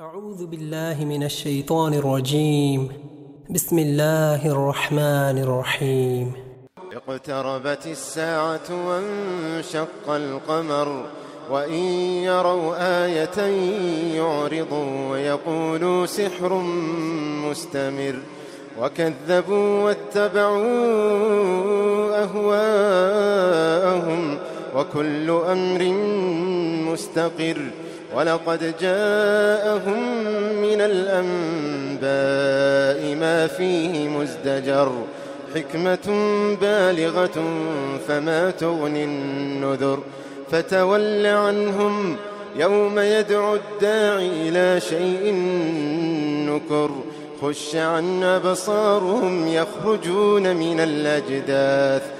أعوذ بالله من الشيطان الرجيم. بسم الله الرحمن الرحيم. اقتربت الساعة وانشق القمر وإن يروا آية يعرضوا ويقولوا سحر مستمر وكذبوا واتبعوا أهواءهم وكل أمر مستقر ولقد جاءهم من الأنباء ما فيه مزدجر حكمة بالغة فما تغني النذر فتول عنهم يوم يدعو الداعي إلى شيء نكر خش عن أبصارهم يخرجون من الأجداث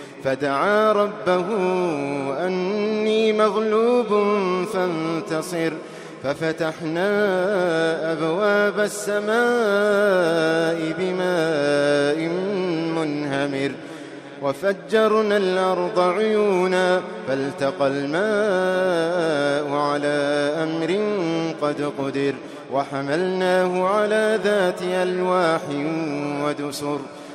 فدعا ربه أني مغلوب فانتصر. ففتحنا أبواب السماء بماء منهمر. وفجرنا الأرض عيونا فالتقى الماء على أمر قد قدر. وحملناه على ذات ألواح ودسر.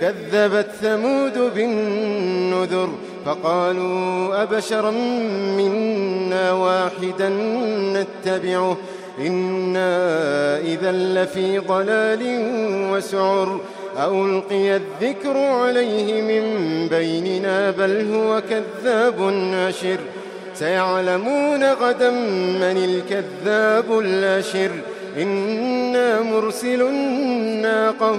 كذبت ثمود بالنذر فقالوا أبشرا منا واحدا نتبعه إنا إذا لفي ضلال وسعر ألقي الذكر عليه من بيننا بل هو كذاب ناشر سيعلمون غدا من الكذاب الأشر إنا مرسل الناقة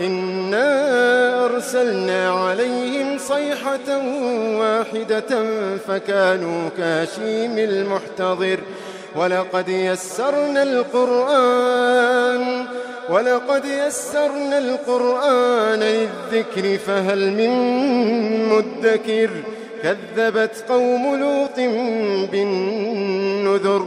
إنا أرسلنا عليهم صيحة واحدة فكانوا كاشيم المحتضر. ولقد يسرنا القرآن ولقد يسرنا القرآن للذكر فهل من مدكر؟ كذبت قوم لوط بالنذر.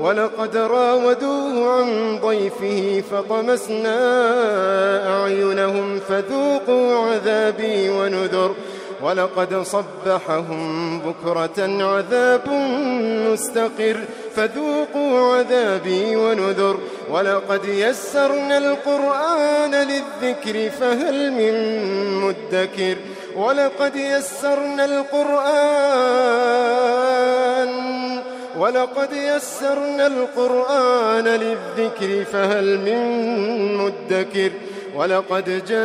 ولقد راودوه عن ضيفه فطمسنا أعينهم فذوقوا عذابي ونذر ولقد صبحهم بكرة عذاب مستقر فذوقوا عذابي ونذر ولقد يسرنا القرآن للذكر فهل من مدكر ولقد يسرنا القرآن ولقد يسرنا القرآن للذكر فهل من مدكر؟ ولقد جاء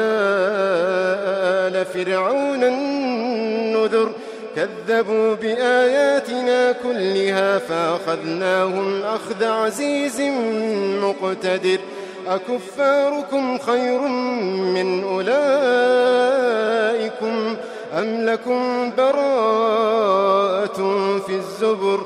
آل فرعون النذر كذبوا بآياتنا كلها فأخذناهم أخذ عزيز مقتدر. أكفاركم خير من أولئكم أم لكم براءة في الزبر؟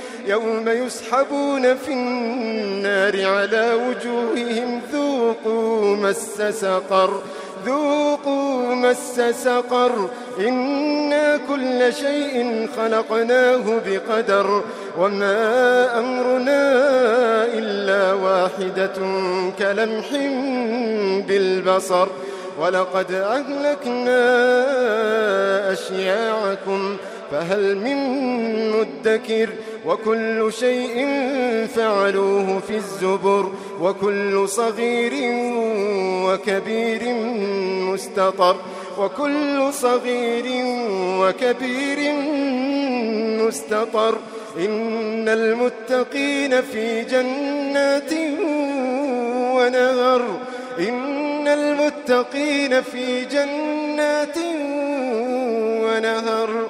يوم يسحبون في النار على وجوههم ذوقوا مس سقر ذوقوا مس سقر. إنا كل شيء خلقناه بقدر وما أمرنا إلا واحدة كلمح بالبصر. ولقد أهلكنا أشياعكم فهل من مدكر وكل شيء فعلوه في الزبر وكل صغير وكبير مستطر وكل صغير وكبير مستطر إن المتقين في جنات ونهر إن المتقين في جنات ونهر